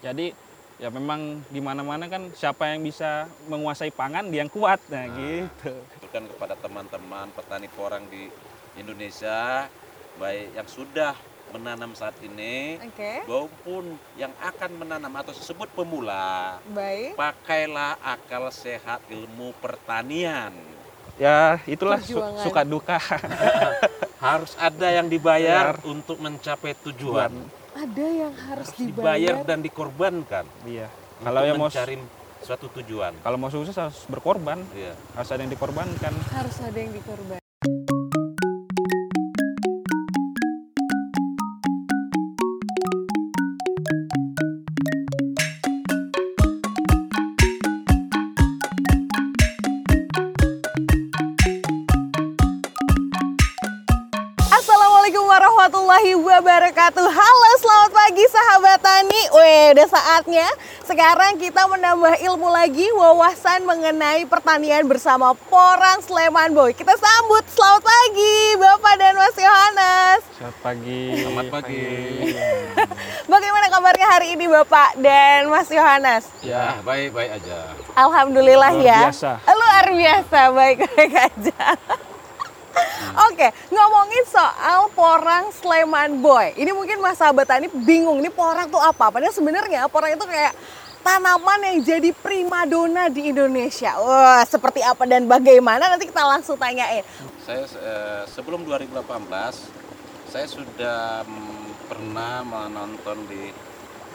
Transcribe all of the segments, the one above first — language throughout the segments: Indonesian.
Jadi ya memang di mana-mana kan siapa yang bisa menguasai pangan dia yang kuat. Nah, Nah. gitu. Bukan kepada teman-teman petani porang di Indonesia, baik yang sudah menanam saat ini, Oke, maupun yang akan menanam atau disebut pemula, baik. pakailah akal sehat ilmu pertanian. Ya, itulah su- suka duka. Harus ada yang dibayar Bayar. untuk mencapai tujuan. Ada yang harus Harus dibayar dibayar. dan dikorbankan. iya. Kalau yang mau mencari suatu tujuan. kalau mau sukses harus berkorban, Iya. harus ada yang dikorbankan. Harus ada yang dikorban. Assalamualaikum warahmatullahi wabarakatuh Halo selamat pagi sahabat Tani Weh udah saatnya Sekarang kita menambah ilmu lagi Wawasan mengenai pertanian bersama Porang Sleman Boy Kita sambut selamat pagi Bapak dan Mas Yohanes Selamat pagi. Selamat pagi. Bagaimana kabarnya hari ini Bapak dan Mas Yohanes? Ya, baik-baik aja. Alhamdulillah Luar ya biasa. Luar biasa baik-baik aja Oke, ngomongin soal porang Sleman Boy. Ini mungkin mas sahabat tani bingung, ini porang tuh apa? Padahal sebenarnya porang itu kayak tanaman yang jadi primadona di Indonesia. Wah, seperti apa dan bagaimana nanti kita langsung tanyain. Saya eh, sebelum 2018 saya sudah pernah menonton di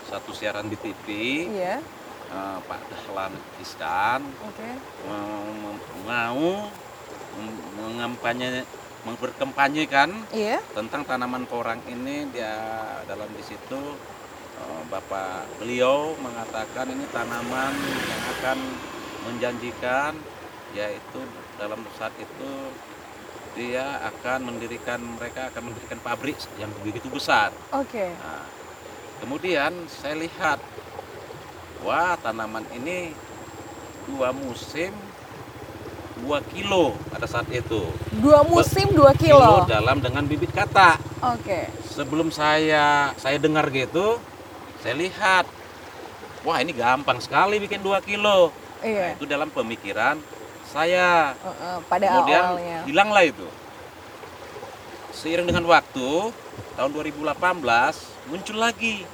satu siaran di TV Iya, eh, Pak Dahlan Iskan oke. mem- mau mengampanye berkampanyekan Iya, tentang tanaman porang ini dia dalam di situ eh, Bapak beliau mengatakan ini tanaman yang akan menjanjikan yaitu dalam saat itu dia akan mendirikan mereka akan mendirikan pabrik yang begitu besar. oke. Nah, kemudian saya lihat wah tanaman ini dua musim dua kilo pada saat itu Dua musim dua kilo. dalam dengan bibit kata Oke. sebelum saya saya dengar gitu saya lihat wah ini gampang sekali bikin 2 kilo nah, Iya. itu dalam pemikiran saya Heeh, pada kemudian awalnya. hilanglah itu seiring dengan waktu tahun 2018 muncul lagi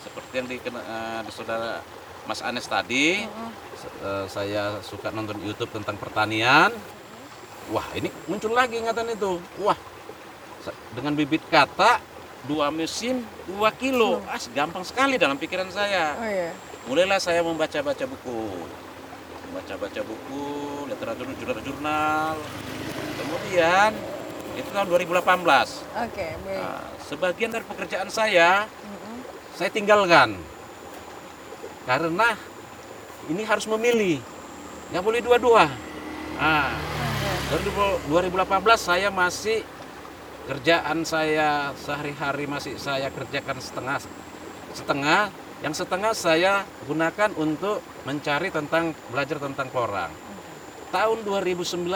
seperti yang di, di saudara Mas Anes tadi eh, saya suka nonton YouTube tentang pertanian. Wah ini muncul lagi ingatan itu. Wah dengan bibit kata dua musim dua kilo. Ah gampang sekali dalam pikiran saya. Oh iya. mulailah saya membaca-baca buku. Membaca-baca buku literatur jurnal-jurnal kemudian itu tahun 2018 Oke, baik. Nah, sebagian dari pekerjaan saya Mm-mm. saya tinggalkan karena ini harus memilih. Nggak boleh dua-dua. Nah, dari 2018 saya masih kerjaan saya sehari-hari masih saya kerjakan setengah setengah. Yang setengah saya gunakan untuk mencari tentang belajar tentang porang. Tahun 2019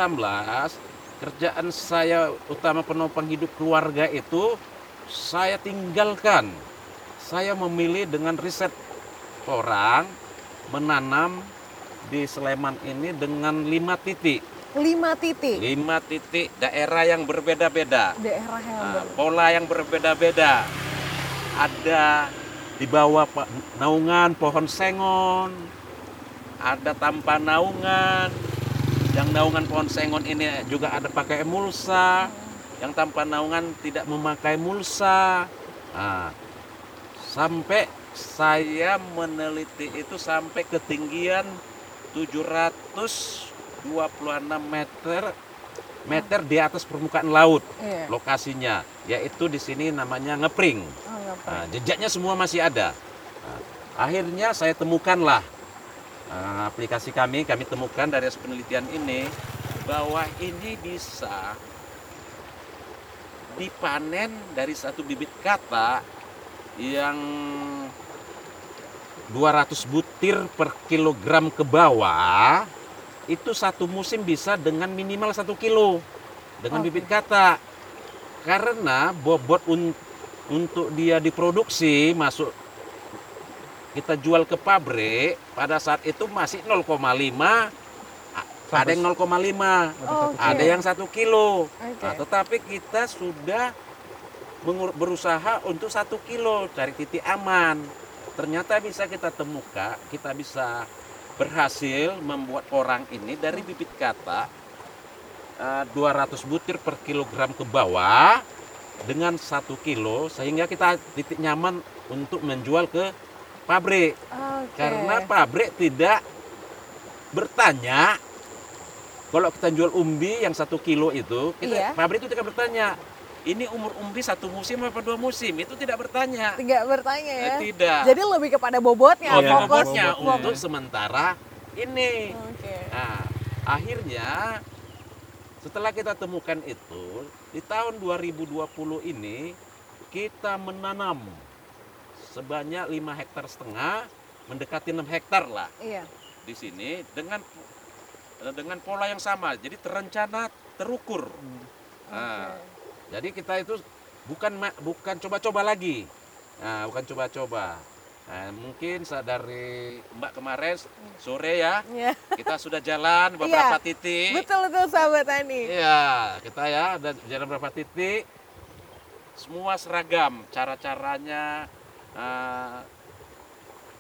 kerjaan saya utama penopang hidup keluarga itu saya tinggalkan. Saya memilih dengan riset porang menanam di Sleman ini dengan lima titik. Lima titik. lima titik daerah yang berbeda-beda. Daerah yang Nah, ber- pola yang berbeda-beda. Ada di bawah naungan pohon sengon ada tanpa naungan. Yang naungan pohon sengon ini juga ada pakai emulsa yang tanpa naungan tidak memakai mulsa. Nah, sampai saya meneliti itu sampai ketinggian 726 meter meter di atas permukaan laut Iya. lokasinya yaitu di sini namanya ngepring. Oh, apa. Nah, jejaknya semua masih ada. Nah, akhirnya saya temukanlah uh, aplikasi kami, kami temukan dari penelitian ini bahwa ini bisa dipanen dari satu bibit kata yang 200 butir per kilogram ke bawah itu satu musim bisa dengan minimal satu kilo dengan Oke. bibit kata karena bobot un- untuk dia diproduksi masuk kita jual ke pabrik pada saat itu masih 0,5 a- ada yang 0,5 Oke. ada yang satu kilo Oke. Nah, tetapi kita sudah berusaha untuk satu kilo cari titik aman ternyata bisa kita temukan kita bisa berhasil membuat orang ini dari bibit kata eh, 200 butir per kilogram ke bawah dengan satu kilo sehingga kita titik nyaman untuk menjual ke pabrik Oke. karena pabrik tidak bertanya kalau kita jual umbi yang satu kilo itu kita pabrik itu tidak bertanya ini umur umbi satu musim apa dua musim itu tidak bertanya tidak bertanya ya. Eh, tidak Jadi lebih kepada bobotnya, Iya, fokus. bobotnya bobotnya. untuk sementara ini Oke. nah akhirnya setelah kita temukan itu di tahun 2020 ini kita menanam sebanyak 5 hektar setengah mendekati 6 hektar lah Iya. di sini dengan dengan pola yang sama. Jadi terencana, terukur. Nah, jadi kita itu bukan bukan coba-coba lagi. Nah, bukan coba-coba. Nah, mungkin dari Mbak kemarin sore ya Iya. kita sudah jalan beberapa Iya. titik. Betul betul sahabat Tani. Iya, kita ya ada jalan beberapa titik. Semua seragam cara-caranya. eh,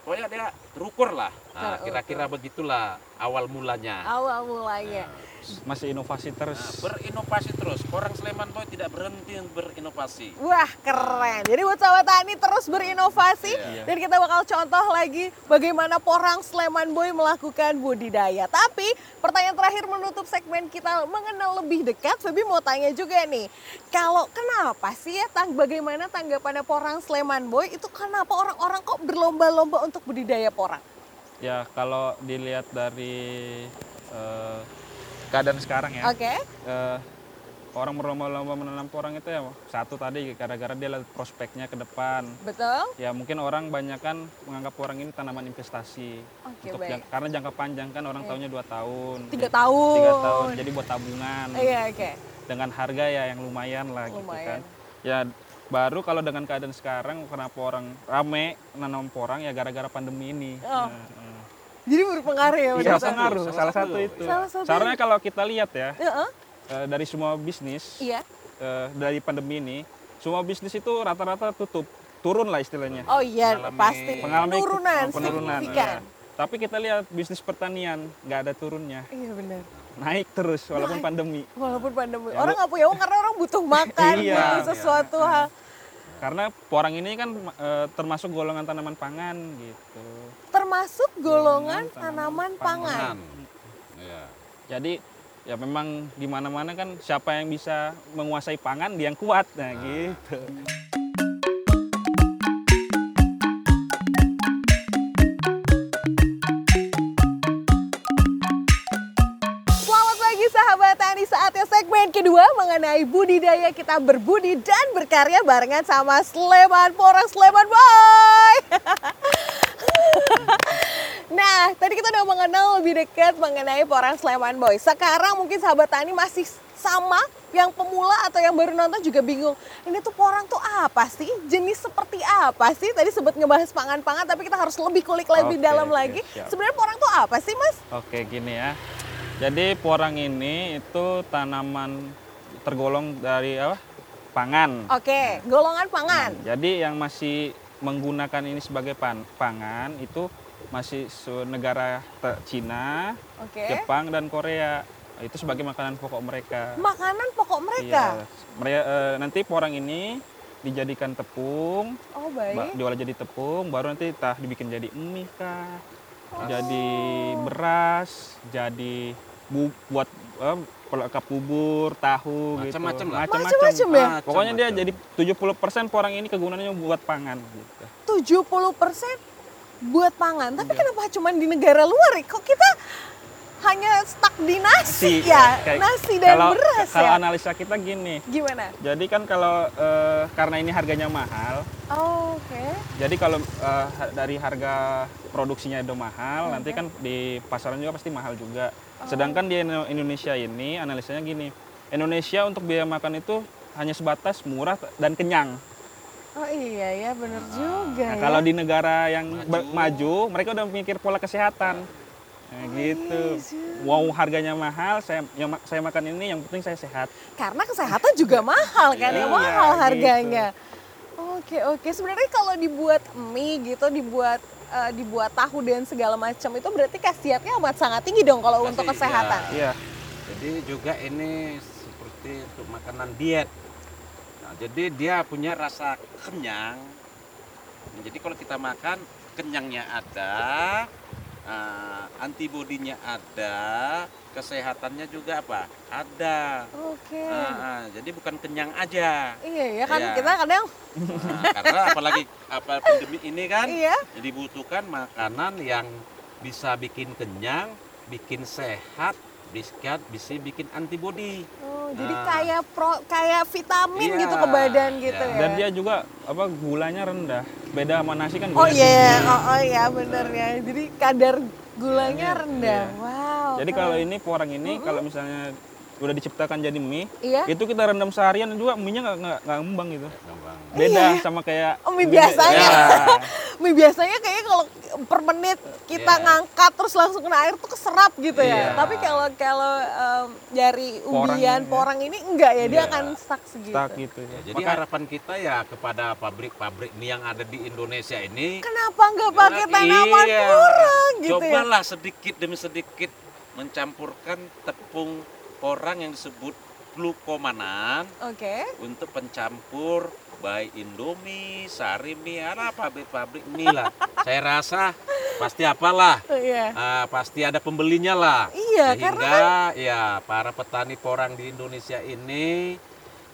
pokoknya dia terukur lah. Nah, kira-kira begitulah awal mulanya. Awal mulanya. Masih inovasi terus. Nah, berinovasi terus. Orang Sleman Boy tidak berhenti berinovasi. Wah keren. Jadi buat sahabat Tani terus berinovasi Iya. dan kita bakal contoh lagi bagaimana Porang Sleman Boy melakukan budidaya. Tapi pertanyaan terakhir menutup segmen kita mengenal lebih dekat. Febi mau tanya juga nih, kalau kenapa sih ya tang bagaimana tanggapannya Porang Sleman Boy itu kenapa orang-orang kok berlomba-lomba untuk budidaya porang? Ya kalau dilihat dari eh, keadaan sekarang ya, Oke. eh, orang berlomba-lomba menanam porang itu ya satu tadi gara-gara dia lihat prospeknya ke depan. Betul? Ya mungkin orang banyak kan menganggap porang ini tanaman investasi. Oke, Untuk baik. jang- karena jangka panjang kan orang tahunya dua tahun. Tiga tahun. Tiga tahun. Jadi buat tabungan. Iya, oke. Dengan harga ya yang lumayan lah gitu Lumayan. kan. Ya baru kalau dengan keadaan sekarang kenapa orang rame nanam porang ya gara-gara pandemi ini. Oh. Nah. Jadi berpengaruh ya Iya, pengaruh. salah Salah satu. satu itu. Salah satu. Caranya kalau kita lihat ya, Heeh, eh, dari semua bisnis, Iya. eh, dari pandemi ini, semua bisnis itu rata-rata tutup, turun lah istilahnya. Oh iya, Mengalami- pasti. Mengalami penurunan, penurunan. signifikan. ya. Tapi kita lihat bisnis pertanian, nggak ada turunnya, Iya benar. Naik terus walaupun pandemi. Walaupun pandemi, Ya, orang nggak punya uang karena orang butuh makan, Iya. butuh sesuatu hal. Karena porang ini kan eh, termasuk golongan tanaman pangan gitu. Termasuk golongan Golongan tanaman tanaman pangan. Iya. Jadi ya memang di mana-mana kan siapa yang bisa menguasai pangan dia yang kuat, nah gitu. Kedua mengenai budidaya kita berbudi dan berkarya barengan sama Sleman Porang Sleman Boy. Nah, tadi kita udah mengenal lebih dekat mengenai Porang Sleman Boy. Sekarang mungkin sahabat tani masih sama, yang pemula atau yang baru nonton juga bingung. Ini tuh porang tuh apa sih? Jenis seperti apa sih? Tadi sebut ngebahas pangan-pangan, tapi kita harus lebih kulik lebih Oke, dalam lagi. siap. Sebenarnya porang tuh apa sih, Mas? Oke gini ya. Jadi porang ini itu tanaman tergolong dari apa? Pangan. Oke, golongan pangan. Nah, jadi yang masih menggunakan ini sebagai pan- pangan itu masih negara Cina, Oke. Jepang dan Korea. Itu sebagai makanan pokok mereka. Makanan pokok mereka. Iya. Mereka, eh, nanti porang ini dijadikan tepung, Oh, ba- baik. diolah jadi tepung, baru nanti tah dibikin jadi mie kah, Oh. jadi beras, jadi bu buat eh, pelengkap bubur, tahu gitu. Macam-macam lah. Macam-macam ya? Macam-macam. Pokoknya dia jadi 70% porang ini kegunaannya buat pangan gitu. 70% buat pangan. Tapi kenapa cuma di negara luar ya? Kok kita hanya stuck di nasi, ya? kayak- nasi dan kalau, beras Kalau ya? analisa kita gini, Gimana? jadi kan kalau eh, karena ini harganya mahal, Oh, Oke. jadi kalau ha- dari harga produksinya itu mahal, Oke. nanti kan di pasaran juga pasti mahal juga. Oh. Sedangkan di Indo- Indonesia ini analisanya gini, Indonesia untuk biaya makan itu hanya sebatas murah dan kenyang. Oh iya ya, bener juga Nah, ya. kalau di negara yang ber- maju, mereka udah mikir pola kesehatan. Nah, gitu. Mau harganya mahal, saya yang saya makan ini yang penting saya sehat. Karena kesehatan juga mahal kan ya, Iya, mahal gitu. harganya. Oke oke, sebenarnya kalau dibuat mie gitu, dibuat eh, dibuat tahu dan segala macam itu berarti khasiatnya amat sangat tinggi dong kalau untuk Pasti, kesehatan. Iya. Jadi juga ini seperti untuk makanan diet. Nah, jadi dia punya rasa kenyang. Nah, Jadi kalau kita makan kenyangnya ada, uh, antibodinya ada, kesehatannya juga apa? Ada. Oke. Ah, ah, jadi bukan kenyang aja. Iya ya kan Iya. kita kadang Nah, karena apalagi apa pandemi ini kan, iya. dibutuhkan makanan yang bisa bikin kenyang, bikin sehat, bisa bisa bikin antibodi. Oh, jadi Nah. kayak pro kayak vitamin Iya, gitu ke badan gitu iya. ya. Dan dia juga apa gulanya rendah. Beda sama nasi kan Oh iya, tinggi. oh, oh iya bener ya. Jadi kadar gulanya rendah. Iya. Wow. Jadi kalau ini porang ini kalau misalnya udah diciptakan jadi mie, iya. itu kita rendam seharian juga mie-nya nggak nggak nggak ngembang gitu. Gampang. Beda sama kayak Oh, mie biasanya. Ya. Mie biasanya kayaknya kalau per menit kita Iya. ngangkat terus langsung kena air tuh keserap gitu ya. Iya. Tapi kalau kalau em, dari Porang ini ya. porang ini enggak ya, dia Iya. akan stuck segitu. stuck gitu ya. Ya, jadi Maka- harapan kita ya kepada pabrik-pabrik mie yang ada di Indonesia ini Kenapa nggak pakai Iya, tanaman porang gitu ya? Cobalah sedikit demi sedikit mencampurkan tepung porang yang disebut glukomanan Oke. untuk pencampur baik Indomie, Sari mie, ada pabrik-pabrik mie lah. Saya rasa pasti apalah, Oh, Iya. ah, pasti ada pembelinya lah. Iya, Sehingga ya para petani porang di Indonesia ini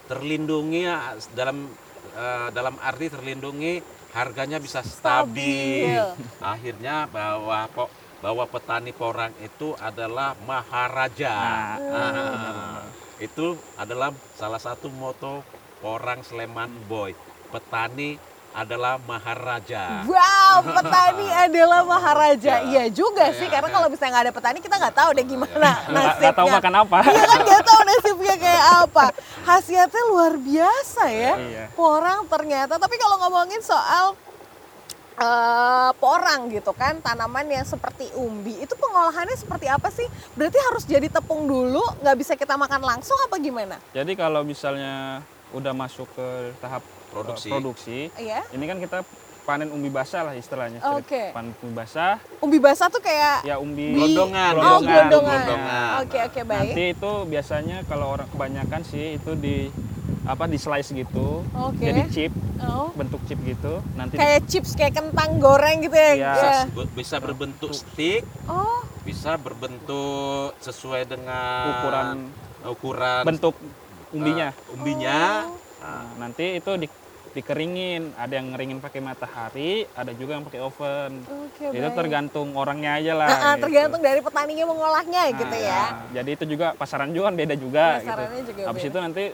terlindungi ah, dalam eh, dalam arti terlindungi harganya bisa stabil. Stabil. Akhirnya bahwa kok bahwa petani porang itu adalah maharaja. Nah, Ah, itu adalah salah satu moto porang Sleman Boy. Petani adalah maharaja. Wow, petani adalah maharaja. Ya. Iya juga sih, Ya. karena kalau misalnya nggak ada petani kita nggak tahu deh gimana nasibnya. nggak tahu makan apa. Iya kan nggak tahu nasibnya kayak apa. Khasiatnya luar biasa ya. Iya. Porang ternyata. Tapi kalau ngomongin soal eh, porang gitu kan, tanaman yang seperti umbi, itu pengolahannya seperti apa sih? Berarti harus jadi tepung dulu, nggak bisa kita makan langsung apa gimana? Jadi kalau misalnya udah masuk ke tahap eh, Produksi. produksi Iya. ini kan kita panen umbi basah lah istilahnya. Oke. Panen umbi basah, Umbi basah tuh kayak ya umbi Gelondongan. Oh, gelondongan. Gelondongan. Oke, oke, baik. Nanti itu biasanya kalau orang kebanyakan sih itu di apa di slice gitu. Oke. Jadi chip, Oh. bentuk chip gitu. Nanti Kayak chips kayak kentang goreng gitu ya. Iya. Bisa, bisa berbentuk stick, Oh, bisa berbentuk sesuai dengan ukuran ukuran bentuk umbinya. eh, umbinya. Nah, nanti itu di, dikeringin. Ada yang ngeringin pakai matahari, ada juga yang pakai oven. oke itu baik. tergantung orangnya aja lah. Ah, ah, gitu. tergantung dari petaninya mengolahnya gitu Nah, ya. Jadi itu juga pasaran juga kan beda juga Pasarannya gitu. juga Habis beda. itu nanti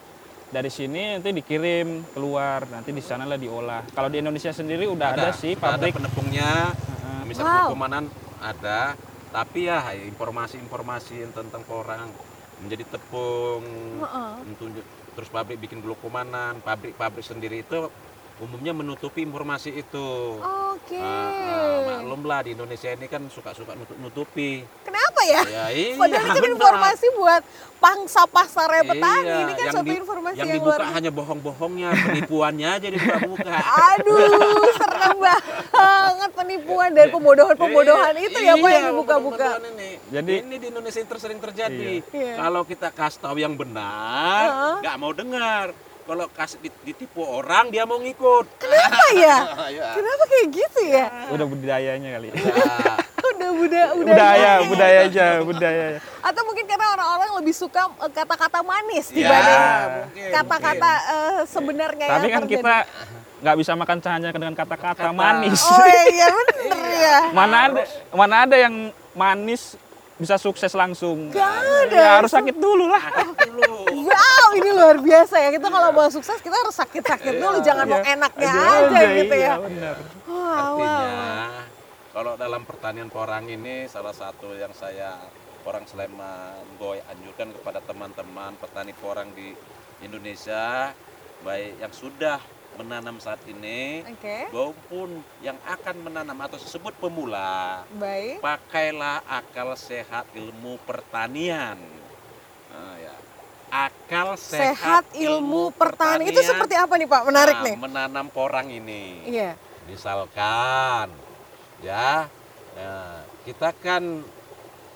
dari sini nanti dikirim keluar, nanti di sana lah diolah. Kalau di Indonesia sendiri udah ada, sih sudah pabrik. Ada penepungnya, Heeh. misal Wow. komanan ada, tapi ya informasi-informasi tentang porang menjadi tepung, Heeh. untuk terus pabrik bikin glukomanan, pabrik-pabrik sendiri itu umumnya menutupi informasi itu. Oke. Ah, ah, maklum lah di Indonesia ini kan suka-suka nutup-nutupi. Kenapa ya? Ya iya, Padahal itu kan benar. informasi buat pangsa pasarnya petani. Iya, Ini kan yang suatu di- informasi yang yang, dibuka luar hanya bohong-bohongnya, penipuannya aja dibuka-buka. Aduh, serem banget penipuan dan pembodohan-pembodohan itu ya Pak Iya, yang dibuka-buka. pembodohan Ini. Jadi- ini di Indonesia ini tersering terjadi. Iya. Kalau kita kasih tahu yang benar, nggak mau dengar. Kalau kasih dit- ditipu orang, dia mau ngikut. Kenapa ya? Ya. Kenapa kayak gitu ya? Udah budayanya kali. Ya. Udah budaya udah budaya, budaya aja, budaya. Atau mungkin karena orang-orang lebih suka eh, kata-kata manis Ya, dibanding mungkin, kata-kata eh, sebenarnya Tapi kan terjadi. kita nggak bisa makan hanya dengan kata-kata Kata. manis. Oh iya bener ya. mana ada mana ada yang manis bisa sukses langsung. Gak ada. Ya, harus sakit dulu lah. Dulu. Wow, ini luar biasa ya. Kita kalau mau sukses kita harus sakit-sakit dulu, jangan mau Iya. enaknya Aja, aja gitu iya, ya. benar. Wow, Artinya, wow. kalau dalam pertanian porang ini salah satu yang saya orang Sleman Boy anjurkan kepada teman-teman petani porang di Indonesia, baik yang sudah menanam saat ini Oke. maupun yang akan menanam atau disebut pemula Baik. pakailah akal sehat ilmu pertanian Nah, ya. akal sehat, Sehat ilmu pertanian. Itu seperti apa nih Pak? Menarik Nah, nih. menanam porang ini Iya. misalkan ya nah, kita kan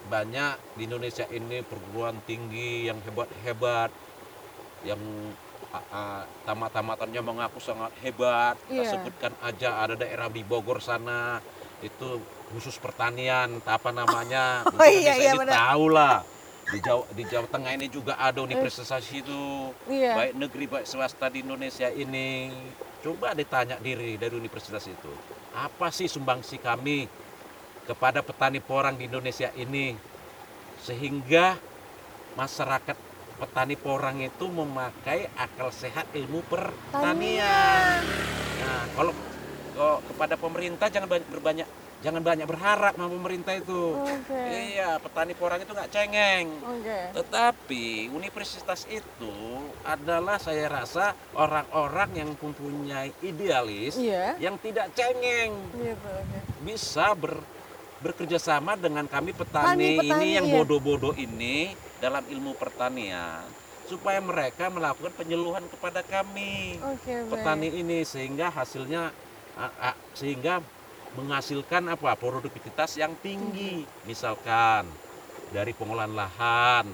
banyak di Indonesia ini perguruan tinggi yang hebat-hebat yang tamat-tamatannya mengaku sangat hebat. Kita Iya. sebutkan aja ada daerah di Bogor sana. Itu khusus pertanian apa namanya? Oh, Mungkin iya, iya, ini tahu lah di Jawa di Jawa Tengah ini juga ada universitas itu. Iya. baik negeri baik swasta di Indonesia ini. Coba ditanya diri dari universitas itu apa sih sumbangsi kami kepada petani porang di Indonesia ini? Sehingga masyarakat petani porang itu memakai akal sehat ilmu pertanian. Nah, kalau kalau kepada pemerintah jangan banyak berbanyak jangan banyak berharap sama pemerintah itu. Oke. Iya, petani porang itu nggak cengeng. Oke. Tetapi universitas itu adalah saya rasa orang-orang yang mempunyai idealis Iya. yang tidak cengeng Gitu. Oke. bisa ber, bekerja sama dengan kami Tani, petani, petani, ini yang iya. bodoh-bodoh ini dalam ilmu pertanian. Supaya mereka melakukan penyuluhan kepada kami baik. petani ini sehingga hasilnya sehingga menghasilkan apa? Produktivitas yang tinggi. Misalkan dari pengolahan lahan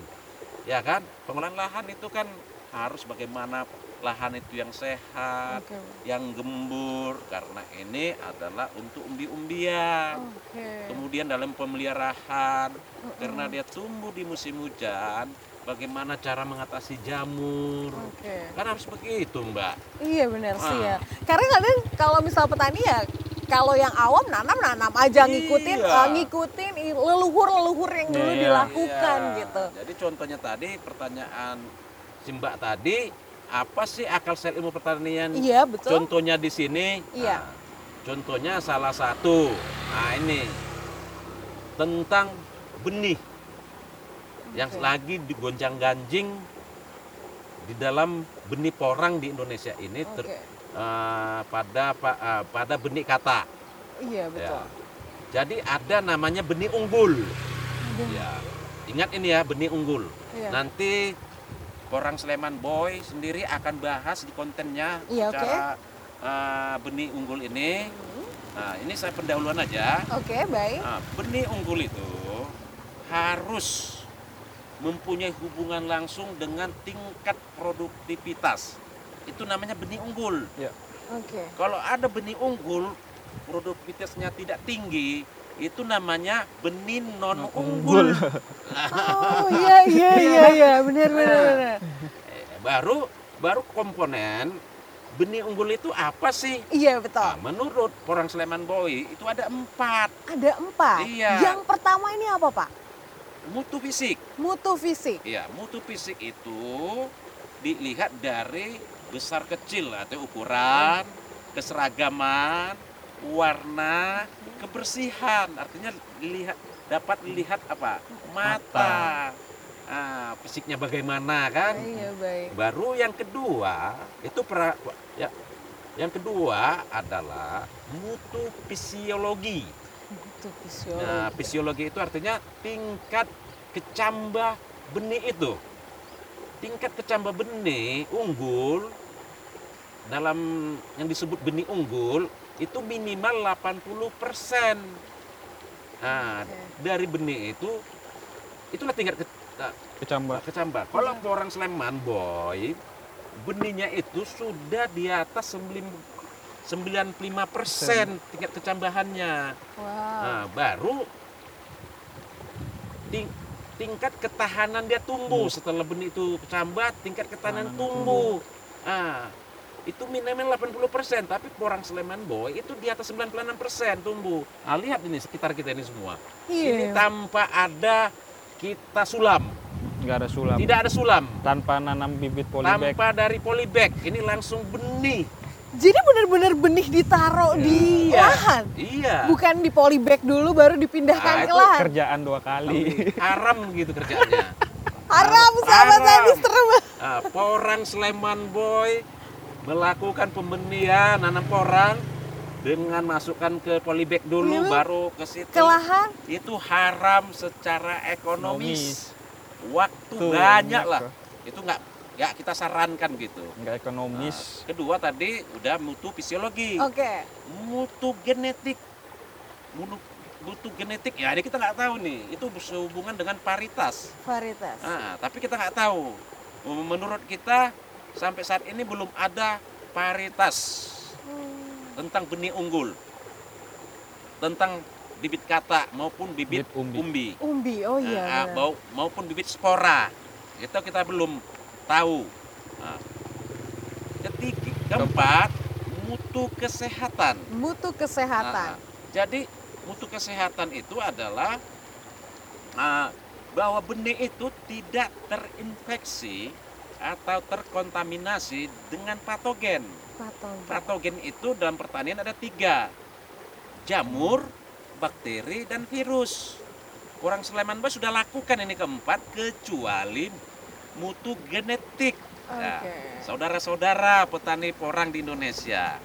ya kan? Pengolahan lahan itu kan harus bagaimana lahan itu yang sehat Oke. yang gembur karena ini adalah untuk umbi-umbian Oke. kemudian dalam pemeliharaan karena dia tumbuh di musim hujan bagaimana cara mengatasi jamur Oke. kan harus begitu mbak Iya benar sih Ah. ya. Karena kadang kalau misal petani ya kalau yang awam nanam nanam aja ngikutin Iya. eh, ngikutin i- leluhur-leluhur yang dulu Iya. dilakukan Iya. gitu. Jadi contohnya tadi pertanyaan si Mbak tadi apa sih akal sehat ilmu pertanian? Iya betul. Contohnya di sini. Iya. nah, contohnya salah satu. Nah ini tentang benih yang Oke. lagi digonjang-ganjing di dalam benih porang di Indonesia ini ter- Oke. eh, pada pa- eh, pada benih kata. Iya betul. Ya. Jadi ada namanya benih unggul. Aduh. Ya. Ingat ini ya benih unggul. Iya. Nanti orang Sleman Boy sendiri akan bahas di kontennya Iya, cara uh, benih unggul ini. Nah, ini saya pendahuluan aja. Oke baik. Nah, benih unggul itu harus mempunyai hubungan langsung dengan tingkat produktivitas. Itu namanya benih unggul. Oke. Kalau ada benih unggul, produktivitasnya tidak tinggi, itu namanya benih non unggul. Oh iya iya iya iya benar benar benar. Eh, baru baru komponen benih unggul itu apa sih? Iya betul. Nah, menurut orang Sleman Boy itu ada empat Ada empat. Iya. Yang pertama ini apa pak? mutu fisik. Mutu fisik. Ya, mutu fisik itu dilihat dari besar kecil atau ukuran, keseragaman, warna, kebersihan. Artinya dilihat dapat dilihat apa? Mata. Ah, fisiknya bagaimana kan? Iya baik. Baru yang kedua itu pra, ya, yang kedua adalah mutu fisiologi. Mutu fisiologi. Nah, fisiologi itu artinya tingkat kecambah benih itu. Tingkat kecambah benih unggul dalam yang disebut benih unggul itu minimal 80%. Nah, Oke. dari benih itu itulah tingkat ke- Kecambah. kecambah. Kalau orang Sleman boy, benihnya itu sudah di atas 95 persen tingkat kecambahannya. Wow. Nah, baru ting- tingkat ketahanan dia tumbuh setelah benih itu kecambah, tingkat ketahanan Ketahanan tumbuh. Ah, itu minimal 80%, tapi orang Sleman boy itu di atas 96% tumbuh. Nah, lihat ini sekitar kita ini semua. Ini Iya. tanpa ada kita sulam. Nggak ada sulam. Tidak ada sulam. Tanpa nanam bibit polybag. Tanpa dari polybag. Ini langsung benih. Jadi benar-benar benih ditaruh di Iya. lahan. Iya. Bukan di polybag dulu baru dipindahkan Ah, ke itu lahan. Kerjaan dua kali. Haram gitu kerjanya. Haram sahabat Haram. tadi serem. Ah, porang Sleman Boy melakukan pembenihan nanam porang dengan masukkan ke polybag dulu Iya. baru ke situ Ke lahan? itu haram secara ekonomis waktu Tuh, banyak lah tuh. itu nggak nggak kita sarankan gitu nggak ekonomis kedua tadi udah mutu fisiologi Oke. mutu genetik mutu, mutu genetik ya ini kita nggak tahu nih itu sehubungan dengan paritas Varietas. Nah, tapi kita nggak tahu. Menurut kita sampai saat ini belum ada paritas Hmm. tentang benih unggul, tentang bibit kata maupun bibit Bibit umbi. umbi, Umbi. Oh iya. Nah, mau- maupun bibit spora. Itu kita belum tahu. Nah, ketiga, keempat, mutu kesehatan. Mutu kesehatan. Nah, jadi mutu kesehatan itu adalah ah, bahwa benih itu tidak terinfeksi atau terkontaminasi dengan patogen. Patogen. Patogen itu dalam pertanian ada tiga, jamur, bakteri, dan virus. Orang Sleman Boy sudah lakukan ini keempat kecuali mutu genetik. Nah. Saudara-saudara petani porang di Indonesia,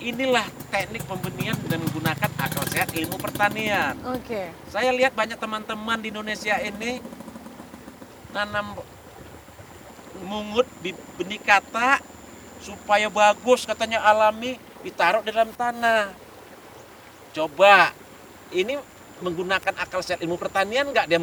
inilah teknik pembenihan dan menggunakan akal sehat ilmu pertanian. Oke. Saya lihat banyak teman-teman di Indonesia ini nanam mungut di benih kata supaya bagus katanya alami ditaruh di dalam tanah. Coba ini menggunakan akal sehat ilmu pertanian nggak dia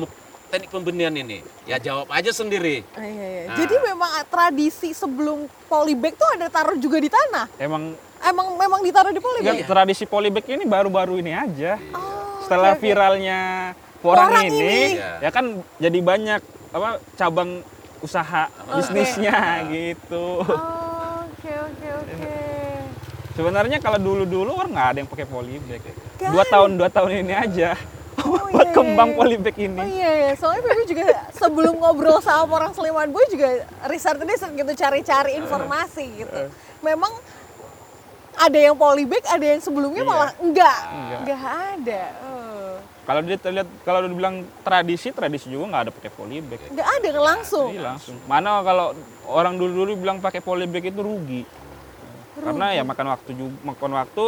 teknik pembenihan ini? Ya jawab aja sendiri. Ah, iya, iya. Nah. Jadi memang tradisi sebelum polybag tuh ada taruh juga di tanah. emang Emang memang ditaruh di polybag. ya, tradisi polybag ini baru-baru ini aja Oh, setelah oke. viralnya porang, Porang ini, ini. Iya. ya kan jadi banyak apa cabang usaha bisnisnya gitu Oh, Oke oke oke. sebenarnya kalau dulu-dulu orang nggak ada yang pakai polybag Nggak dua tahun dua tahun ini aja Oh, buat iya, kembang iya. polybag ini Oh iya ya, soalnya Feby juga sebelum ngobrol sama orang Sleman Boy juga riset riset gitu cari-cari informasi gitu. Memang ada yang polybag, ada yang sebelumnya Iya. malah enggak, Enggak. enggak ada. Kalau dia terlihat kalau dibilang tradisi tradisi juga nggak ada pakai polybag Enggak ada langsung. Iya langsung. Mana kalau orang dulu-dulu bilang pakai polybag itu rugi. Karena ya makan waktu juga, makan waktu,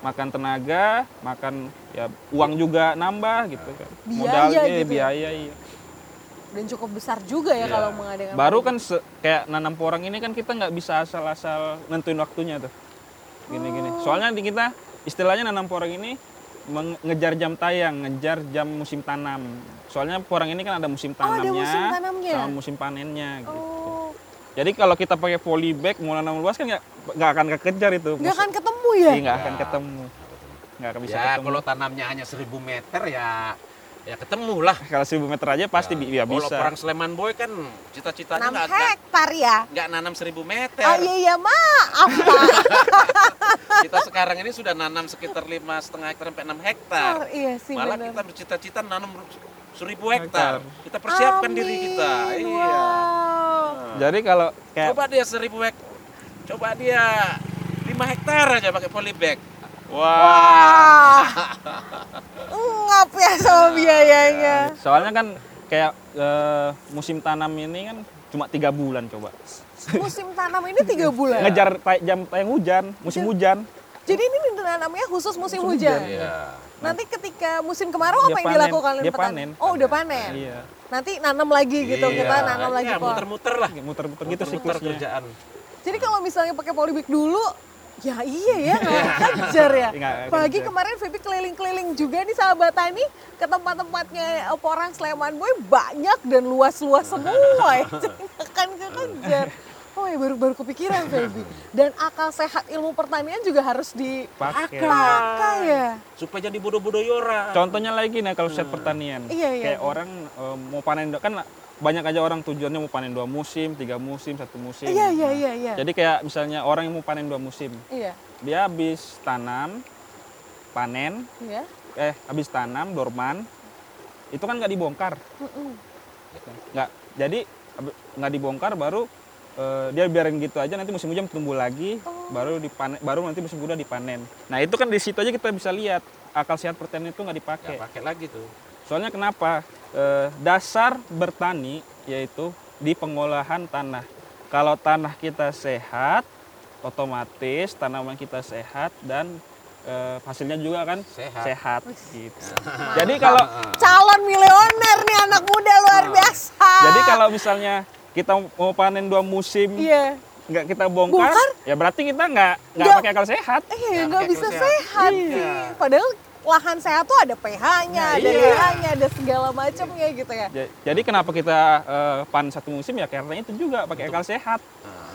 makan tenaga, makan ya uang juga nambah gitu kan. Biaya Modalnya gitu ya. biaya iya. Dan cukup besar juga ya Iya. kalau mengadakan. Baru kan se- kayak nanam porang ini kan kita nggak bisa asal-asal nentuin waktunya tuh. Gini-gini. Oh. Soalnya di kita istilahnya nanam porang ini meng- ngejar jam tayang, ngejar jam musim tanam. Soalnya porang ini kan ada musim Oh, ada tanamnya, musim tanamnya. sama musim panennya gitu. Oh, Jadi kalau kita pakai polybag mau nanam luas kan nggak akan kekejar itu. nggak akan ketemu ya? Iya, nggak akan ketemu. Nggak akan bisa ya ketemu. kalau tanamnya hanya 1000 meter ya ya ketemu lah. Kalau 1000 meter aja pasti ya, Kalau bisa. orang Sleman Boy kan cita-citanya 6 nggak hektar ya? nggak nanam 1000 meter. Oh iya iya maaf Pak. Kita sekarang ini sudah nanam sekitar lima setengah hektar sampai 6 hektar. Oh, iya sih Malah benar. kita bercita-cita nanam seribu hektar. Kita persiapkan diri Amin, kita. Iya. Wow. Jadi kalau kayak Coba dia seribu hektar. Coba dia 5 hektar aja pakai polybag. Wah. Ngap ya sama biayanya. soalnya kan kayak eh, musim tanam ini kan cuma tiga bulan coba. Musim tanam ini tiga bulan. Ngejar tay- jam tayang hujan, musim hujan. Jadi ini nanamnya khusus musim Musim hujan. hujan, Iya. Nanti ketika musim kemarau Dia apa yang panen, dilakukan oleh dia petani? panen. Oh udah panen. Iya. Nanti nanam lagi gitu Iya. kita nanam lagi Iya, kok. muter-muter lah. Muter-muter gitu siklusnya. kerjaan. Jadi kalau misalnya pakai polybag dulu, ya iya ya nggak kejar ya. Nggak Pagi kejar. kemarin Feby keliling-keliling juga nih sahabat tani ke tempat-tempatnya Porang Sleman Boy banyak dan luas-luas semua ya. Akan kekejar. Oh ya baru-baru kepikiran Feby. Dan akal sehat ilmu pertanian juga harus Pakai. dipakai ya. Supaya jadi bodoh-bodoh yora. Contohnya lagi nih kalau set pertanian. Iya, iya. Kayak orang eh, mau panen kan banyak aja orang tujuannya mau panen dua musim, tiga musim, satu musim. Iya iya iya iya. Jadi kayak misalnya orang yang mau panen dua musim, Iya. dia habis tanam, panen, Iya. eh habis tanam dorman, itu kan nggak dibongkar, Mm-mm. nggak. Jadi nggak dibongkar baru eh, dia biarin gitu aja nanti musim hujan tumbuh lagi, Oh. baru dipanen, baru nanti musim hujan dipanen. Nah itu kan di situ aja kita bisa lihat akal sehat pertanian itu nggak dipakai. Ya pakai lagi tuh. Soalnya kenapa? Eh, dasar bertani yaitu di pengolahan tanah. kalau tanah kita sehat, otomatis tanaman kita sehat dan eh, hasilnya juga kan Sehat. gitu. Jadi kalau Calon miliuner nih anak muda luar biasa. jadi kalau misalnya kita mau panen dua musim Iya. nggak kita bongkar, Bongkar? ya berarti kita nggak nggak pakai akal sehat. Iya, Nggak nggak bisa akal sehat. Iya. nih. Padahal lahan sehat tuh ada pH-nya, ada Iya. pH-nya, ada segala macamnya gitu ya. Ja- Jadi kenapa kita eh, panen satu musim ya karena itu juga pakai akal sehat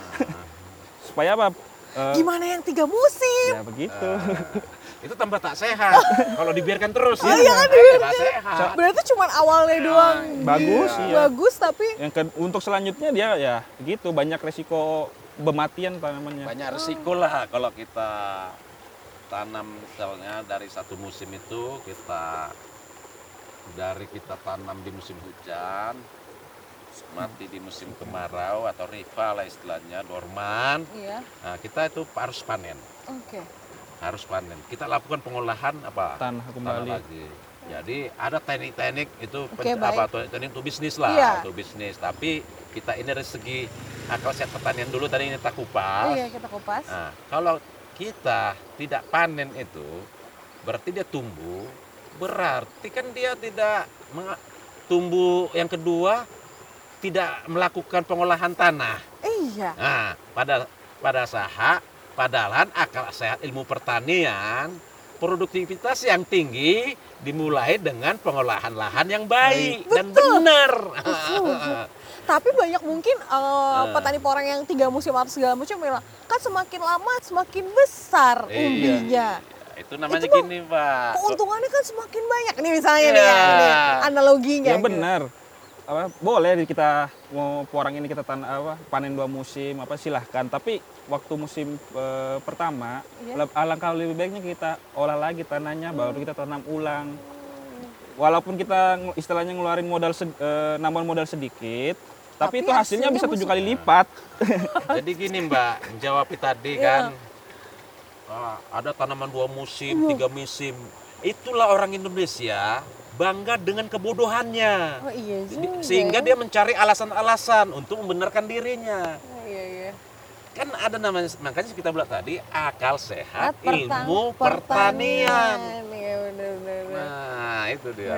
supaya apa? Eh, Gimana yang tiga musim? ya begitu. itu tambah tak sehat kalau dibiarkan terus Oh, ya iya kan, tak sehat Berarti cuma awalnya doang Bagus, di- iya. bagus tapi Yang ke- untuk selanjutnya dia ya begitu banyak resiko bematian tanamannya. banyak resiko lah kalau kita tanam misalnya dari satu musim itu kita dari kita tanam di musim hujan mati di musim kemarau atau rival lah istilahnya dorman iya. nah kita itu harus panen Oke. harus panen kita lakukan pengolahan apa Tanah tanah kembali. lagi jadi ada teknik-teknik itu Oke, pen- apa teknik teknik untuk bisnis lah Iya. untuk bisnis tapi kita ini dari segi akal sehat pertanian dulu tadi ini kita kupas Iya, kita kupas. Nah, kalau kita tidak panen itu, berarti dia tumbuh. Berarti kan dia tidak tumbuh yang kedua tidak melakukan pengolahan tanah. Iya. Nah, pada pada saat padahal akal sehat ilmu pertanian produktivitas yang tinggi dimulai dengan pengolahan lahan yang baik dan benar. Tapi banyak mungkin eh, Eh. petani porang yang tiga musim atau segala macam bilang, kan semakin lama semakin besar Iya. umbinya. Itu namanya Itu gini, Pak. Keuntungannya kan semakin banyak nih misalnya nih ya, Iya. nih, analoginya. Ya gitu. benar. Apa boleh kita mau porang ini kita tan apa panen dua musim apa silahkan. Tapi waktu musim eh, pertama Iya. leb- alangkah lebih baiknya kita olah lagi tanahnya baru kita tanam ulang. Walaupun kita istilahnya ngeluarin modal eh, nambah modal sedikit, tapi, Tapi itu hasilnya hasilnya bisa tujuh kali lipat. Jadi gini Mbak, menjawab tadi Iya. kan ah, ada tanaman dua musim, tiga musim. Itulah orang Indonesia bangga dengan kebodohannya. Oh iya Jadi, juga. sehingga ya. dia mencari alasan-alasan untuk membenarkan dirinya. Oh, iya iya. Kan ada namanya makanya kita bilang tadi akal sehat ilmu pertanian. Iya benar benar. benar. Nah, itu dia.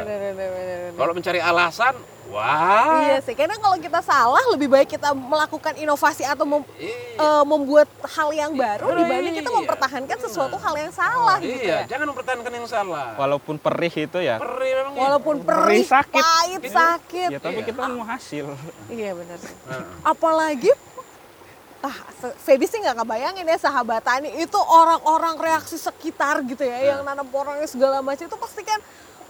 Kalau mencari alasan, wah. Iya sih, karena kalau kita salah lebih baik kita melakukan inovasi atau mem- Iya. eh, membuat hal yang baru Iya. dibanding kita mempertahankan sesuatu hal yang salah gitu iya, ya. jangan mempertahankan yang salah. Walaupun perih itu ya. Perih memang gitu. Walaupun Perih perih, sakit. pahit, sakit. Ya tapi Iya. kita mau hasil. Iya benar sih. Heeh. Apalagi ah Feby sih nggak ngebayangin ya sahabat tani itu orang-orang reaksi sekitar gitu ya yang nanam porangnya segala macam itu pasti kan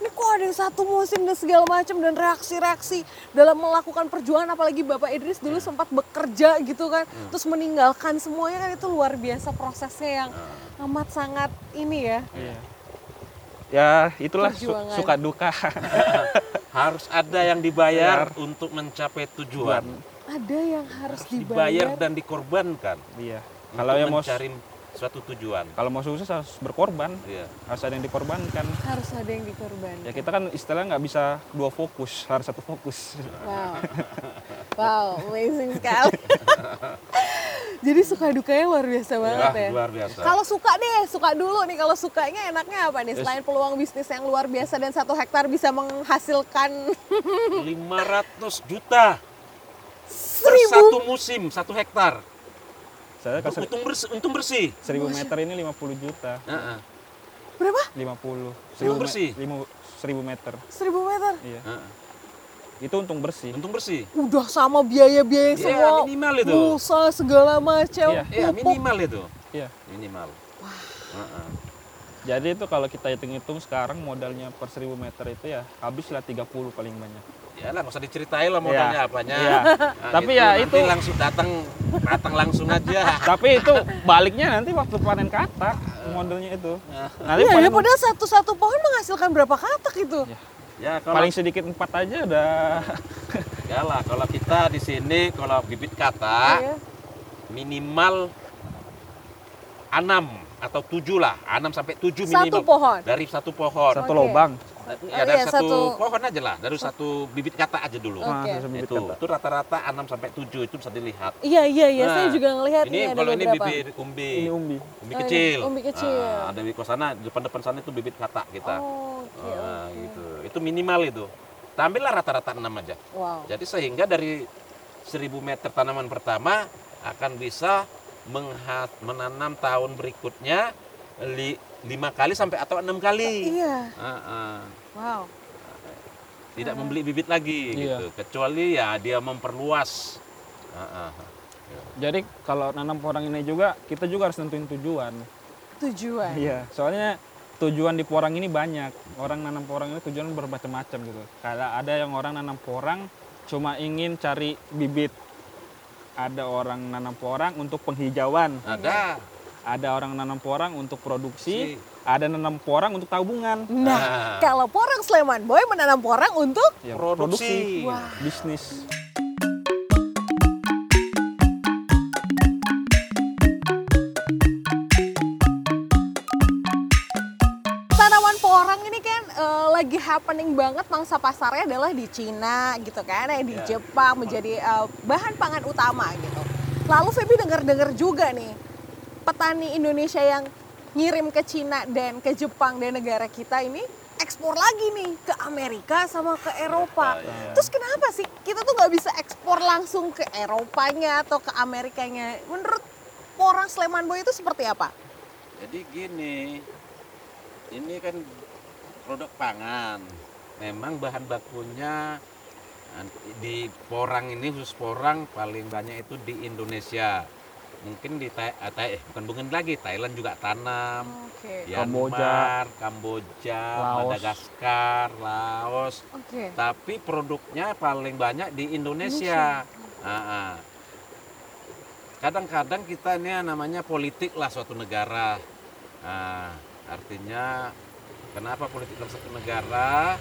ini kok ada yang satu musim dan segala macam dan reaksi-reaksi dalam melakukan perjuangan apalagi Bapak Idris dulu sempat bekerja gitu kan terus meninggalkan semuanya kan itu luar biasa prosesnya yang amat sangat ini ya Iya. Ya itulah su- suka duka. harus ada yang dibayar untuk mencapai tujuan. ada yang harus Dibayar dibayar dan dikorbankan. Iya. Kalau yang mau mencari suatu tujuan. kalau mau sukses harus berkorban, Iya. harus ada yang dikorbankan. harus ada yang dikorbankan Ya kita kan istilahnya nggak bisa dua fokus, harus satu fokus. Wow, wow, amazing sekali. Jadi suka dukanya luar biasa banget Wah, ya. luar biasa. Kalau suka deh, suka dulu nih. Kalau sukanya enaknya apa nih? Selain peluang bisnis yang luar biasa dan satu hektar bisa menghasilkan 500 juta per seribu. satu musim, satu hektar. Saya ser- Untung bersih, untung bersih. 1000 meter ini 50 juta. Heeh, Berapa? 50. Untung me- bersih. limu- 1000 meter. Seribu meter. Iya. heeh. Itu untung bersih. Untung bersih. Udah sama biaya-biaya Iya, semua. minimal itu. Pulsa segala macam. Iya. Iya, pupuk. minimal itu. Iya. Minimal. Heeh. Jadi itu kalau kita hitung-hitung sekarang modalnya per 1000 meter itu ya habislah 30 paling banyak. Ya lah, nggak usah diceritain lah modalnya Iya. apanya. Iya. Nah, Tapi gitu. ya Nanti itu- langsung datang, datang langsung aja. Tapi itu baliknya nanti waktu panen katak modelnya itu. Nanti Iya, ya, paling, padahal satu-satu pohon menghasilkan berapa katak itu? Ya kalau paling sedikit empat aja udah ya lah, kalau kita di sini kalau bibit kata Iya. minimal 6 atau 7 lah, 6 sampai 7 Satu minimal pohon. dari satu pohon. satu Oke. lubang. Ya dari iya, satu, satu- pohon aja lah, dari satu bibit kata aja dulu. Oke. Ah, Itu, kata. itu rata-rata 6 sampai 7 itu bisa dilihat. Iya iya iya, saya Nah, juga ngelihat ini ada kalau ini bibit umbi. Ini umbi. Umbi Oh, ini kecil. umbi kecil. Nah, ada di sana, depan-depan sana itu bibit kata kita. Oh, oke Nah, oke. gitu. Itu minimal itu. Tampillah rata-rata 6 aja. Wow. Jadi sehingga dari 1000 meter tanaman pertama akan bisa menanam tahun berikutnya li, lima kali sampai atau enam kali. Iya. Ah, ah. Wow. Tidak membeli bibit lagi Iya. gitu. Kecuali ya dia memperluas. Ah, ah. Jadi kalau nanam porang ini juga kita juga harus nentuin tujuan. Tujuan. Iya, soalnya tujuan di porang ini banyak. Orang nanam porang ini tujuan bermacam-macam gitu. Kayak ada yang orang nanam porang cuma ingin cari bibit. Ada orang nanam porang untuk penghijauan. Ada. Ada orang nanam porang untuk produksi. Si. Ada nanam porang untuk tabungan. Nah, Ah. kalau porang Sleman Boy menanam porang untuk Ya, Produksi. Wah. bisnis. tanaman porang ini kan eh, lagi happening banget mangsa pasarnya adalah di Cina gitu kan, ya di Ya. Jepang menjadi eh, bahan pangan utama gitu. Lalu Feby dengar-dengar juga nih petani Indonesia yang ngirim ke Cina dan ke Jepang dan negara kita ini ekspor lagi nih ke Amerika sama ke Eropa. Iya. Terus kenapa sih kita tuh nggak bisa ekspor langsung ke Eropanya atau ke Amerikanya? Menurut porang Sleman Boy itu seperti apa? Jadi gini, ini kan produk pangan. Memang bahan bakunya di porang ini khusus porang paling banyak itu di Indonesia. Mungkin di Thai, eh, Thai- eh, bukan bukan lagi Thailand juga tanam. Oke. Kamboja. Myanmar, Kamboja, Laos. Madagaskar, Laos. Oke. Tapi produknya paling banyak di Indonesia. Ah, ah. Kadang-kadang kita ini namanya politik lah suatu negara. Ah, artinya kenapa politik dalam satu negara?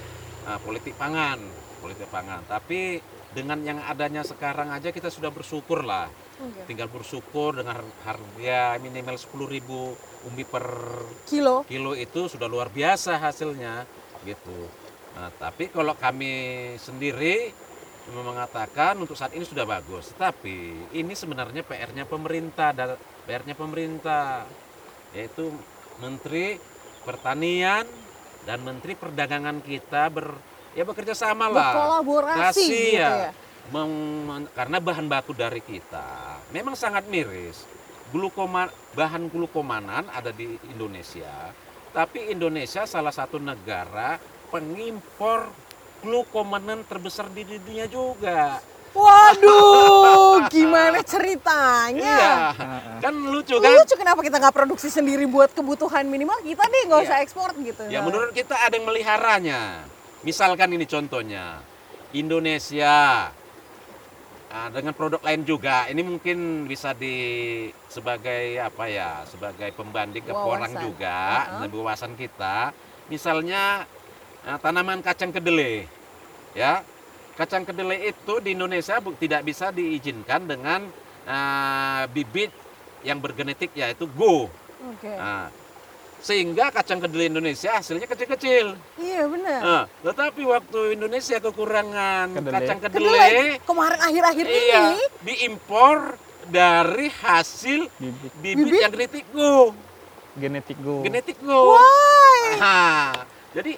Ah, politik pangan, politik pangan. Tapi dengan yang adanya sekarang aja kita sudah bersyukur lah. Oke. Tinggal bersyukur dengan harga minimal 10.000 umbi per Kilo. kilo itu sudah luar biasa hasilnya gitu. Nah, tapi kalau kami sendiri mengatakan untuk saat ini sudah bagus, tapi ini sebenarnya PR-nya pemerintah dan PR-nya pemerintah yaitu Menteri Pertanian dan Menteri Perdagangan kita ber ya bekerja sama lah. Berkolaborasi Kasih gitu ya. ya. Mem- men- karena bahan baku dari kita memang sangat miris. Glukoma, bahan glukomanan ada di Indonesia, tapi Indonesia salah satu negara pengimpor glukomanan terbesar di dunia juga. Waduh, gimana ceritanya? Iya, kan lucu kan? Lucu kenapa kita nggak produksi sendiri buat kebutuhan minimal kita deh nggak Iya. usah ekspor gitu. Ya menurut kita ada yang meliharanya. Misalkan ini contohnya, Indonesia ah, dengan produk lain juga. Ini mungkin bisa di sebagai apa ya, sebagai pembanding ke orang juga, Uh-huh. dan wawasan kita. Misalnya ah, tanaman kacang kedelai, ya kacang kedelai itu di Indonesia tidak bisa diizinkan dengan ah, bibit yang bergenetik yaitu go. Oke. Nah, sehingga kacang kedelai Indonesia hasilnya kecil-kecil. Iya benar. Nah, tetapi waktu Indonesia kekurangan Kedelai. kacang Kedelai kedelai, kemarin akhir-akhir iya, ini diimpor dari hasil bibit bibit, Bibit? yang genetik go, genetik go. genetik go. Why? Nah, jadi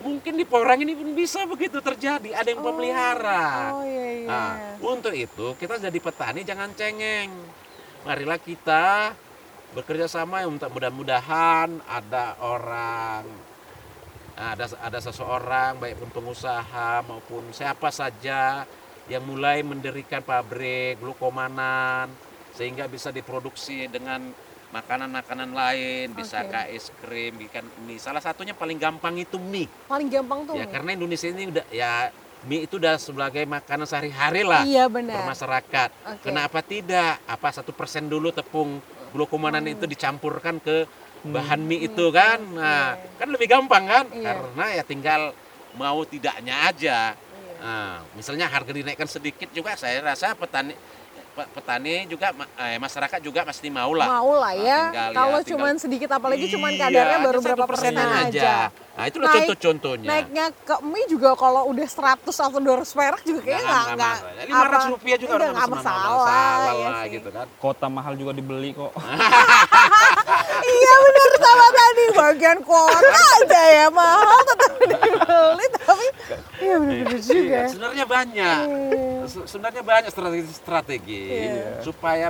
mungkin di porang ini pun bisa begitu terjadi, ada yang pemelihara. Oh iya iya. Nah, untuk itu kita jadi petani jangan cengeng. Marilah kita bekerja sama untuk mudah-mudahan ada orang ada ada seseorang baik pun pengusaha maupun siapa saja yang mulai mendirikan pabrik glukomanan sehingga bisa diproduksi dengan makanan-makanan lain bisa Oke. kayak es krim ikan mie salah satunya paling gampang itu mie Paling gampang tuh. ya mie. karena Indonesia ini udah ya mie itu udah sebagai makanan sehari-hari lah Iya benar. bermasyarakat. Oke. Kenapa tidak? Apa satu persen dulu tepung glukomanan itu dicampurkan ke bahan mie itu kan? Nah, Iya. kan lebih gampang kan? Iya. Karena ya tinggal mau tidaknya aja. Iya. Nah, misalnya harga dinaikkan sedikit juga saya rasa petani pe- petani juga eh, masyarakat juga pasti mau lah. Mau lah Nah, ya. tinggal ya, Kalau tinggal- cuman sedikit apalagi cuman Iya, kadarnya baru berapa persenan persenan aja. Nah, itulah Naik- contoh-contohnya. Naiknya ke mie juga kalau udah 100 atau 200 perak juga kayaknya nggak nggak lima ratus rupiah juga enggak, orang nggak masih masalah, masalah ya lah sih. gitu kan. Kota mahal juga dibeli kok. iya benar sama tadi bagian kota aja ya mahal tetap dibeli tapi iya benar-benar juga. Iya, sebenarnya banyak. Iya. Se- Sebenarnya banyak strategi-strategi Iya. supaya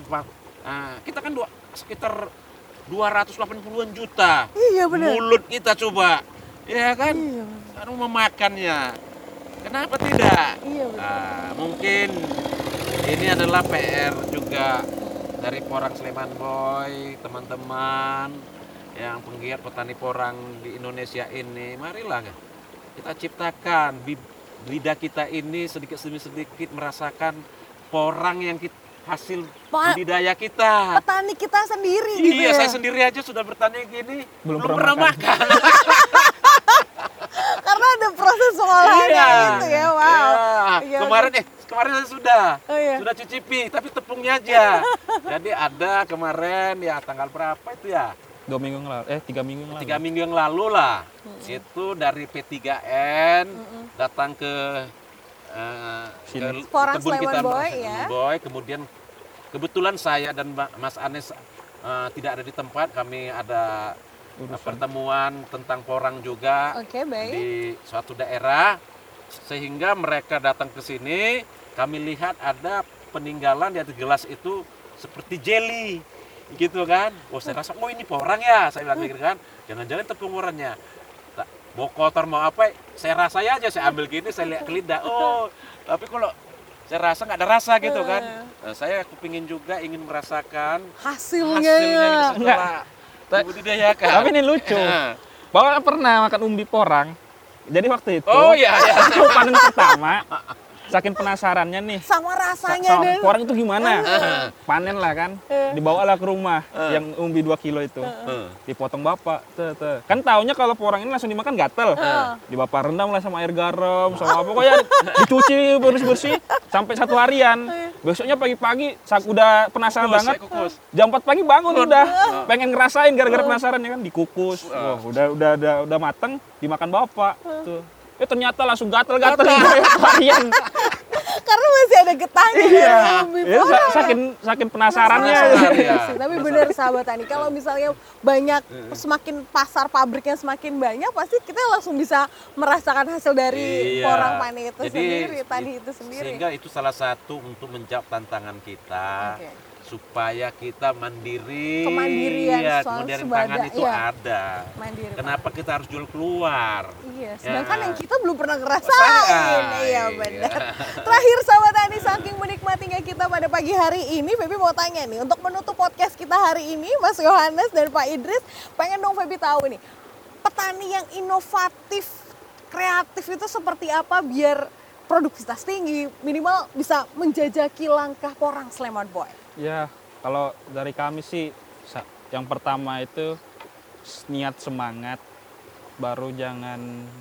ah, kita kan dua, sekitar 280-an juta. Iya benar. Mulut kita coba. Ya kan? Iya, Kan memakannya. Kenapa tidak? iya benar. Ah, mungkin ini adalah PR juga dari Porang Sleman Boy, teman-teman yang penggiat petani porang di Indonesia ini. Marilah kita ciptakan lidah kita ini sedikit demi sedikit merasakan porang yang kita, hasil Pa- budidaya kita. Petani kita sendiri gitu Iya, ya. saya sendiri aja sudah bertani gini, Belum belum, pernah pernah makan. makan. Karena ada proses pengolahannya gitu ya. Wow. Iya. Iya, Kemarin eh kemarin saya sudah Oh, iya. sudah cicipi tapi tepungnya aja. Jadi ada kemarin ya tanggal berapa itu ya? Dua minggu yang lalu, eh tiga minggu yang lalu. Tiga minggu yang lalu lah. Itu dari P3N datang ke eh, Sini. ke Porang kebun Sleman kita Boy, ya. Boy. Kemudian kebetulan saya dan Mbak- Mas Anies eh, tidak ada di tempat. Kami ada eh, pertemuan tentang porang juga Oke, baik. di suatu daerah sehingga mereka datang ke sini kami lihat ada peninggalan di atas gelas itu seperti jelly gitu kan? Oh saya rasa oh ini porang ya saya bilang gitu kan. Jangan-jangan tepung orangnya mau kotor mau apa saya rasai aja saya ambil gini saya lihat ke lidah. Oh tapi kalau saya rasa nggak ada rasa gitu kan. Nah, saya kepingin juga ingin merasakan Hasilnya, hasilnya ya. setelah dibudidayakan Tapi ini lucu. Bahwa pernah makan umbi porang. Jadi waktu itu oh iya iya. panen pertama, saking penasarannya nih. Sama sa- rasanya sama dan porang itu gimana? Panen lah kan. Dibawalah ke rumah yang umbi 2 kilo itu. Dipotong bapak. Tuh, tuh. Kan taunya kalau porang ini langsung dimakan gatel. Di bapak rendam lah sama air garam, sama apa pokoknya dicuci bersih-bersih sampai satu harian. Besoknya pagi-pagi saat udah penasaran Kukus, banget. ya, kukus. Jam 4 pagi bangun udah. Pengen ngerasain gara-gara penasaran ya kan dikukus. Wah, udah udah udah udah mateng dimakan bapak. Tuh. Eh ternyata langsung gatel-gatel harian. karena masih ada getahnya Iya. dari umbi Ya, saking saking penasarannya. Penasaran, ya. tapi benar sahabat tani kalau misalnya banyak semakin pasar pabriknya semakin banyak pasti kita langsung bisa merasakan hasil dari Iya. porang pani itu Jadi, sendiri i- tadi itu sendiri Sehingga itu salah satu untuk menjawab tantangan kita Oke. Supaya kita mandiri. Kemandirian ya, kemandirian pangan itu iya. ada. mandiri. Kenapa kita harus jual keluar? Iya, sedangkan Ya. yang kita belum pernah ngerasain. Iya iya. benar. Terakhir sahabat Tani saking menikmatinya kita pada pagi hari ini, Febi mau tanya nih, untuk menutup podcast kita hari ini, Mas Yohanes dan Pak Idris, pengen dong Febi tahu nih, petani yang inovatif, kreatif itu seperti apa biar produktivitas tinggi, minimal bisa menjajaki langkah porang Sleman Boy. Ya, kalau dari kami sih yang pertama itu niat semangat, baru jangan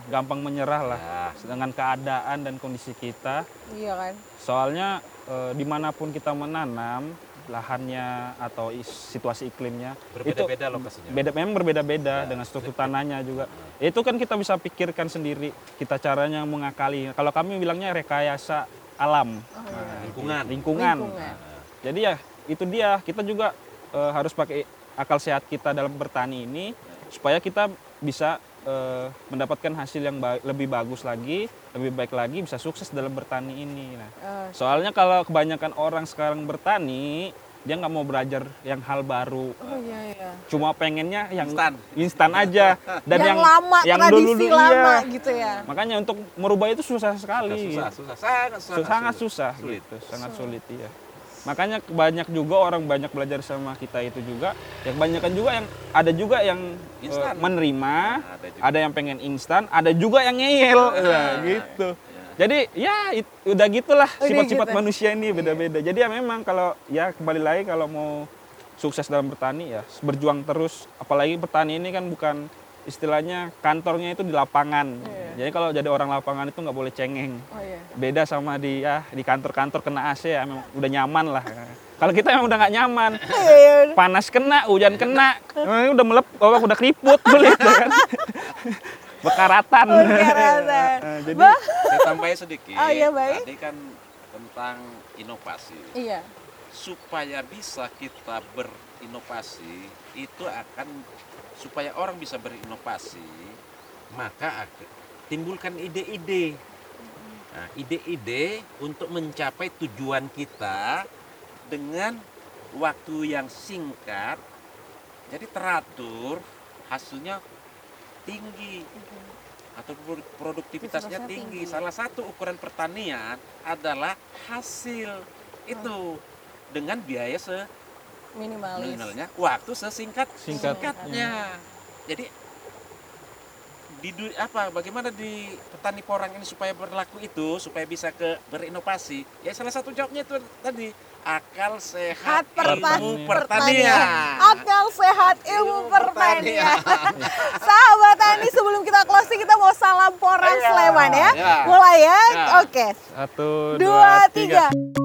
gampang menyerah lah Ya. dengan keadaan dan kondisi kita. Iya kan? Soalnya eh, di mana pun kita menanam, lahannya atau is- situasi iklimnya itu Berbeda-beda lokasinya. beda memang berbeda-beda dengan struktur tanahnya juga. Itu kan kita bisa pikirkan sendiri kita caranya mengakali. Kalau kami bilangnya rekayasa alam, Nah, Lingkungan. lingkungan. Lingkungan. Jadi ya itu dia kita juga eh, harus pakai akal sehat kita dalam bertani ini supaya kita bisa eh, mendapatkan hasil yang ba- lebih bagus lagi, lebih baik lagi, bisa sukses dalam bertani ini. Nah, soalnya kalau kebanyakan orang sekarang bertani dia nggak mau belajar yang hal baru, oh iya iya. cuma pengennya yang Instan. instan aja dan yang, yang, lama, yang tradisi dulu lama gitu ya. Makanya untuk merubah itu susah sekali. Susah, susah, sangat, Su- sangat susah Sulit. gitu, sangat sulit iya. Makanya banyak juga orang banyak belajar sama kita itu juga. Yang kebanyakan juga yang ada juga yang eh, Instan. menerima, Ada juga. ada yang pengen instan, ada juga yang ngeyel Nah, gitu. Jadi ya it- udah gitulah Udah sifat-sifat gitu. manusia ini beda-beda. Jadi ya memang kalau ya kembali lagi kalau mau sukses dalam bertani ya berjuang terus. Apalagi bertani ini kan bukan istilahnya kantornya itu di lapangan. Iya. Jadi kalau jadi orang lapangan itu nggak boleh cengeng. Oh iya. Beda sama di ya di kantor-kantor kena AC ya memang udah nyaman lah. Kalau kita memang udah nggak nyaman. Iya. Panas kena, hujan kena, udah melep, oh, udah keriput kulit ya kan. Bekaratan. Bekaratan. Eh, Jadi. Saya tambahin sedikit. Oh, iya, baik. Tadi kan tentang inovasi. Iya. Supaya bisa kita berinovasi, itu akan supaya orang bisa berinovasi, maka akan timbulkan ide-ide. Nah, ide-ide untuk mencapai tujuan kita dengan waktu yang singkat, jadi teratur, hasilnya tinggi atau produ- produktivitasnya Produktivitasnya tinggi. tinggi. Salah satu ukuran pertanian adalah hasil itu dengan biaya Minimalis. seminimalnya, waktu sesingkat Singkat. singkatnya. Jadi di apa bagaimana di petani porang ini supaya berlaku itu supaya bisa ke berinovasi ya salah satu jawabnya itu tadi akal sehat pertanian. ilmu pertanian Akal sehat ilmu Ilmu pertanian. pertanian. Sahabat Tani sebelum kita closing kita mau salam porang Iya, Sleman ya. iya. Mulai ya. Iya. Oke. satu, Dua, dua, tiga. tiga.